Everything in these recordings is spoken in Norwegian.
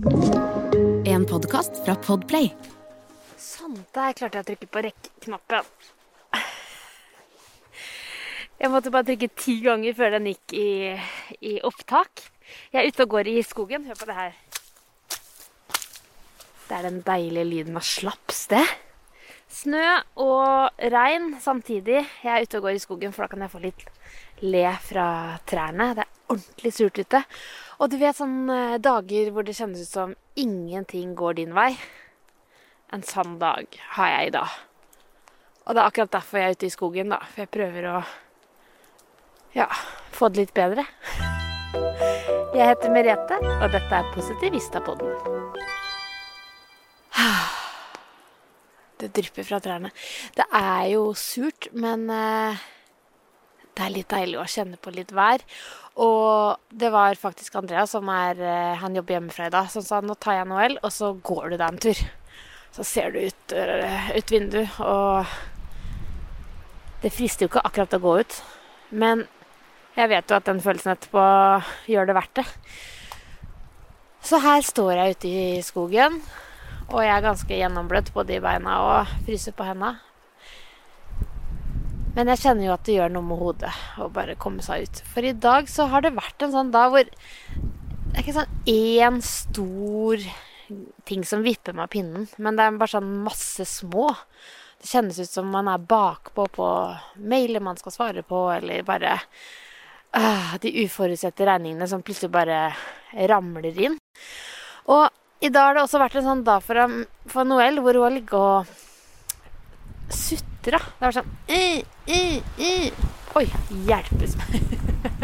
En podkast fra Podplay. Sånn, der klarte jeg å trykke på rekk-knappen. Jeg måtte bare trykke ti ganger før den gikk i, i opptak. Jeg er ute og går i skogen. Hør på det her. Det er den deilige lyden av slapsted. Snø og regn samtidig. Jeg er ute og går i skogen, for da kan jeg få litt le fra trærne. Det er ordentlig surt ute. Og du vet sånne dager hvor det kjennes ut som ingenting går din vei. En sånn dag har jeg i dag. Og det er akkurat derfor jeg er ute i skogen, da. For jeg prøver å ja, få det litt bedre. Jeg heter Merete, og dette er Positivista-podden. Det drypper fra trærne. Det er jo surt, men eh, det er litt deilig å kjenne på litt vær. Og det var faktisk Andreas, som er, eh, han jobber hjemmefra i dag, som sa nå tar jeg Noel, og så går du deg en tur. Så ser du ut, eh, ut vinduet, og det frister jo ikke akkurat å gå ut. Men jeg vet jo at den følelsen etterpå gjør det verdt det. Så her står jeg ute i skogen, og jeg er ganske gjennombløtt både i beina og fryser på henda. Men jeg kjenner jo at det gjør noe med hodet å bare komme seg ut. For i dag så har det vært en sånn dag hvor det er ikke sånn én stor ting som vipper meg av pinnen, men det er bare sånn masse små. Det kjennes ut som man er bakpå på mailer man skal svare på, eller bare øh, de uforutsette regningene som plutselig bare ramler inn. Og i dag har det også vært en sånn dag for, for Noel hvor hun har ligget og sutra. Det var sånn uh, uh, uh. Oi, hjelpes meg.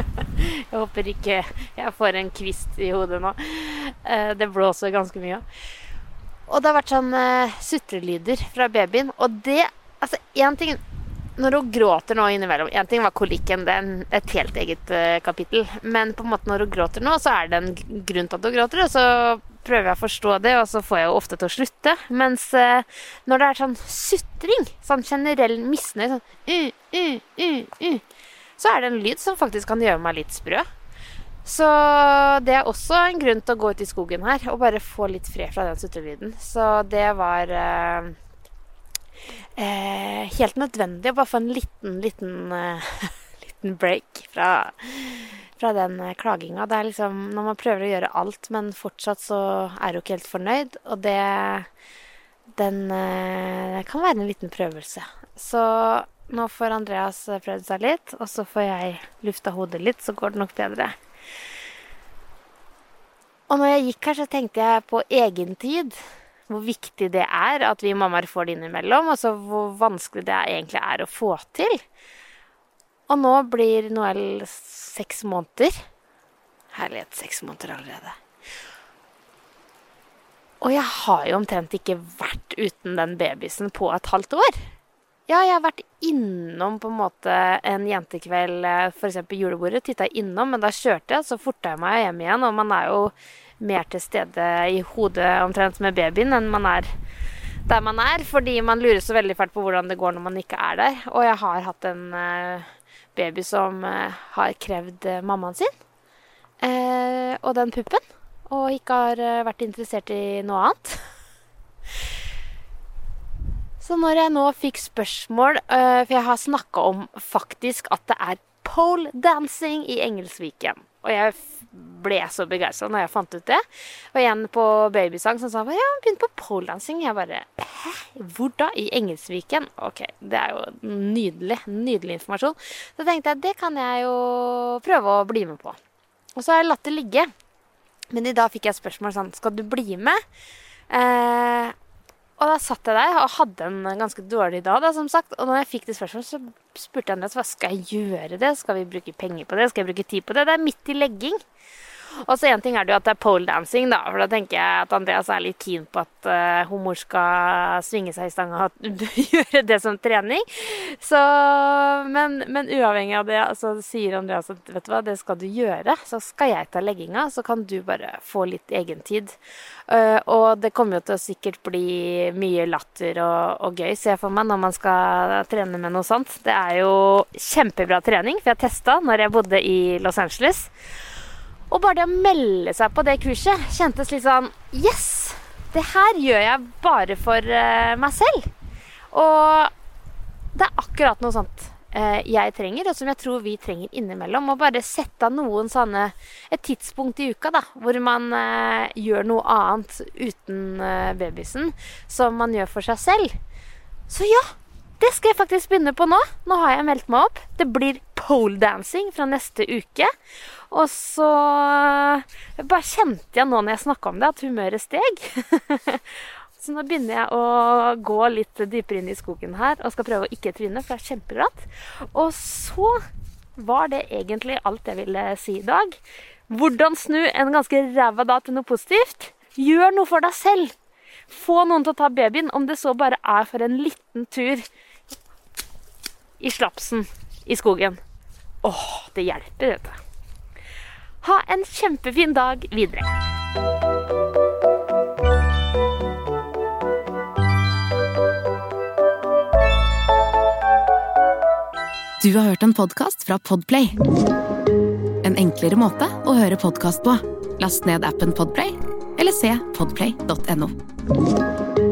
jeg håper ikke jeg får en kvist i hodet nå. Eh, det blåser ganske mye. Og det har vært sånn uh, sutrelyder fra babyen. Og det Altså, én ting Når hun gråter nå innimellom Én ting var kolikken, det er et helt eget uh, kapittel. Men på en måte når hun gråter nå, så er det en grunn til at hun gråter. Og så prøver jeg å forstå det, og så får jeg jo ofte til å slutte. Mens eh, når det er sånn sutring, sånn generell misnøye, sånn uh, uh, uh, så er det en lyd som faktisk kan gjøre meg litt sprø. Så det er også en grunn til å gå ut i skogen her og bare få litt fred fra den sutrelyden. Så det var eh, eh, helt nødvendig å bare få en liten, liten, eh, liten break fra, fra den eh, klaginga. Det er liksom når man prøver å gjøre alt, men fortsatt så er du ikke helt fornøyd. Og det den eh, kan være en liten prøvelse. Så nå får Andreas prøvd seg litt, og så får jeg lufta hodet litt, så går det nok bedre. Og når jeg gikk her, så tenkte jeg på egentid. Hvor viktig det er at vi mammaer får det innimellom. Og så hvor vanskelig det egentlig er å få til. Og nå blir Noel seks måneder. Herlighet, seks måneder allerede. Og jeg har jo omtrent ikke vært uten den babysen på et halvt år. Ja, jeg har vært innom på en måte en jentekveld, f.eks. julebordet. Titta innom, men da kjørte jeg, så forta jeg meg hjem igjen. Og man er jo mer til stede i hodet omtrent med babyen enn man er der man er. Fordi man lurer så veldig fælt på hvordan det går når man ikke er der. Og jeg har hatt en uh, baby som uh, har krevd uh, mammaen sin. og den puppen. Og ikke har vært interessert i noe annet. Så når jeg nå fikk spørsmål For jeg har snakka om faktisk at det er pole dancing i Engelsviken. Og jeg ble så begeistra når jeg fant ut det. Og igjen på babysang som sa ja, begynn på pole dancing. Jeg bare hæ? Hvor da? I Engelsviken? Ok, det er jo nydelig. Nydelig informasjon. Så tenkte jeg det kan jeg jo prøve å bli med på. Og så har jeg latt det ligge. Men i dag fikk jeg spørsmål sånn Skal du bli med? Eh, og da satt jeg der og hadde en ganske dårlig dag, da, som sagt. Og når jeg fikk det spørsmålet, så spurte jeg Andreas hva skal jeg gjøre det. Skal vi bruke penger på det? Skal jeg bruke tid på det? Det er midt i legging. Og så én ting er det jo at det er pole dancing, da. For da tenker jeg at Andreas er litt keen på at uh, hun mor skal svinge seg i stanga og gjøre det som trening. Så men, men, uavhengig av det, så sier Andreas at vet du hva, det skal du gjøre. Så skal jeg ta legginga, så kan du bare få litt egentid. Uh, og det kommer jo til å sikkert bli mye latter og, og gøy, ser jeg for meg, når man skal trene med noe sånt. Det er jo kjempebra trening, for jeg testa når jeg bodde i Los Angeles. Og bare det å melde seg på det kurset kjentes litt sånn Yes! Det her gjør jeg bare for uh, meg selv. Og det er akkurat noe sånt uh, jeg trenger, og som jeg tror vi trenger innimellom. Å bare sette av noen sånne Et tidspunkt i uka da, hvor man uh, gjør noe annet uten babysen som man gjør for seg selv. Så ja, det skal jeg faktisk begynne på nå. Nå har jeg meldt meg opp. Det blir poledancing fra neste uke. Og så bare kjente jeg nå når jeg snakka om det, at humøret steg. så nå begynner jeg å gå litt dypere inn i skogen her og skal prøve å ikke tryne, for det er kjempeglatt. Og så var det egentlig alt jeg ville si i dag. Hvordan snu en ganske ræva dag til noe positivt? Gjør noe for deg selv. Få noen til å ta babyen, om det så bare er for en liten tur i slapsen i skogen. Åh, det hjelper, vet du. Ha en kjempefin dag videre. Du har hørt en podkast fra Podplay. En enklere måte å høre podkast på. Last ned appen Podplay eller se podplay.no.